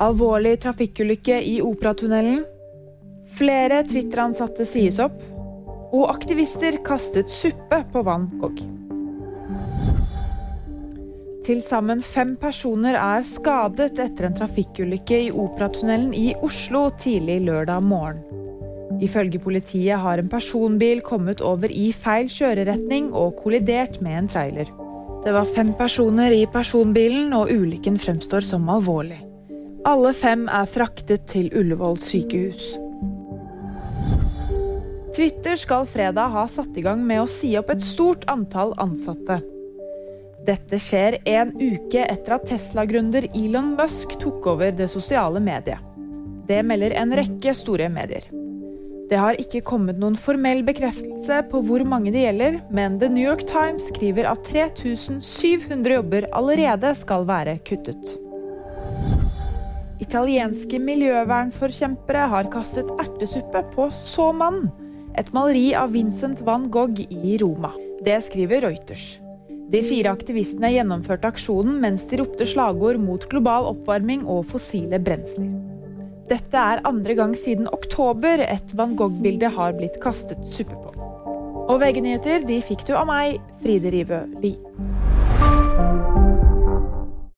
Alvorlig trafikkulykke i Operatunnelen. Flere Twitter-ansatte sies opp. Og aktivister kastet suppe på Van Gogh. Til sammen fem personer er skadet etter en trafikkulykke i Operatunnelen i Oslo tidlig lørdag morgen. Ifølge politiet har en personbil kommet over i feil kjøreretning og kollidert med en trailer. Det var fem personer i personbilen, og ulykken fremstår som alvorlig. Alle fem er fraktet til Ullevål sykehus. Twitter skal fredag ha satt i gang med å si opp et stort antall ansatte. Dette skjer en uke etter at Tesla-gründer Elon Musk tok over det sosiale mediet. Det melder en rekke store medier. Det har ikke kommet noen formell bekreftelse på hvor mange det gjelder, men The New York Times skriver at 3700 jobber allerede skal være kuttet. Italienske miljøvernforkjempere har kastet ertesuppe på Så mannen, et maleri av Vincent van Gogh i Roma. Det skriver Reuters. De fire aktivistene gjennomførte aksjonen mens de ropte slagord mot global oppvarming og fossile brensler. Dette er andre gang siden oktober et van Gogh-bilde har blitt kastet suppe på. Og VG-nyheter de fikk du av meg, Fride Rivø Lie.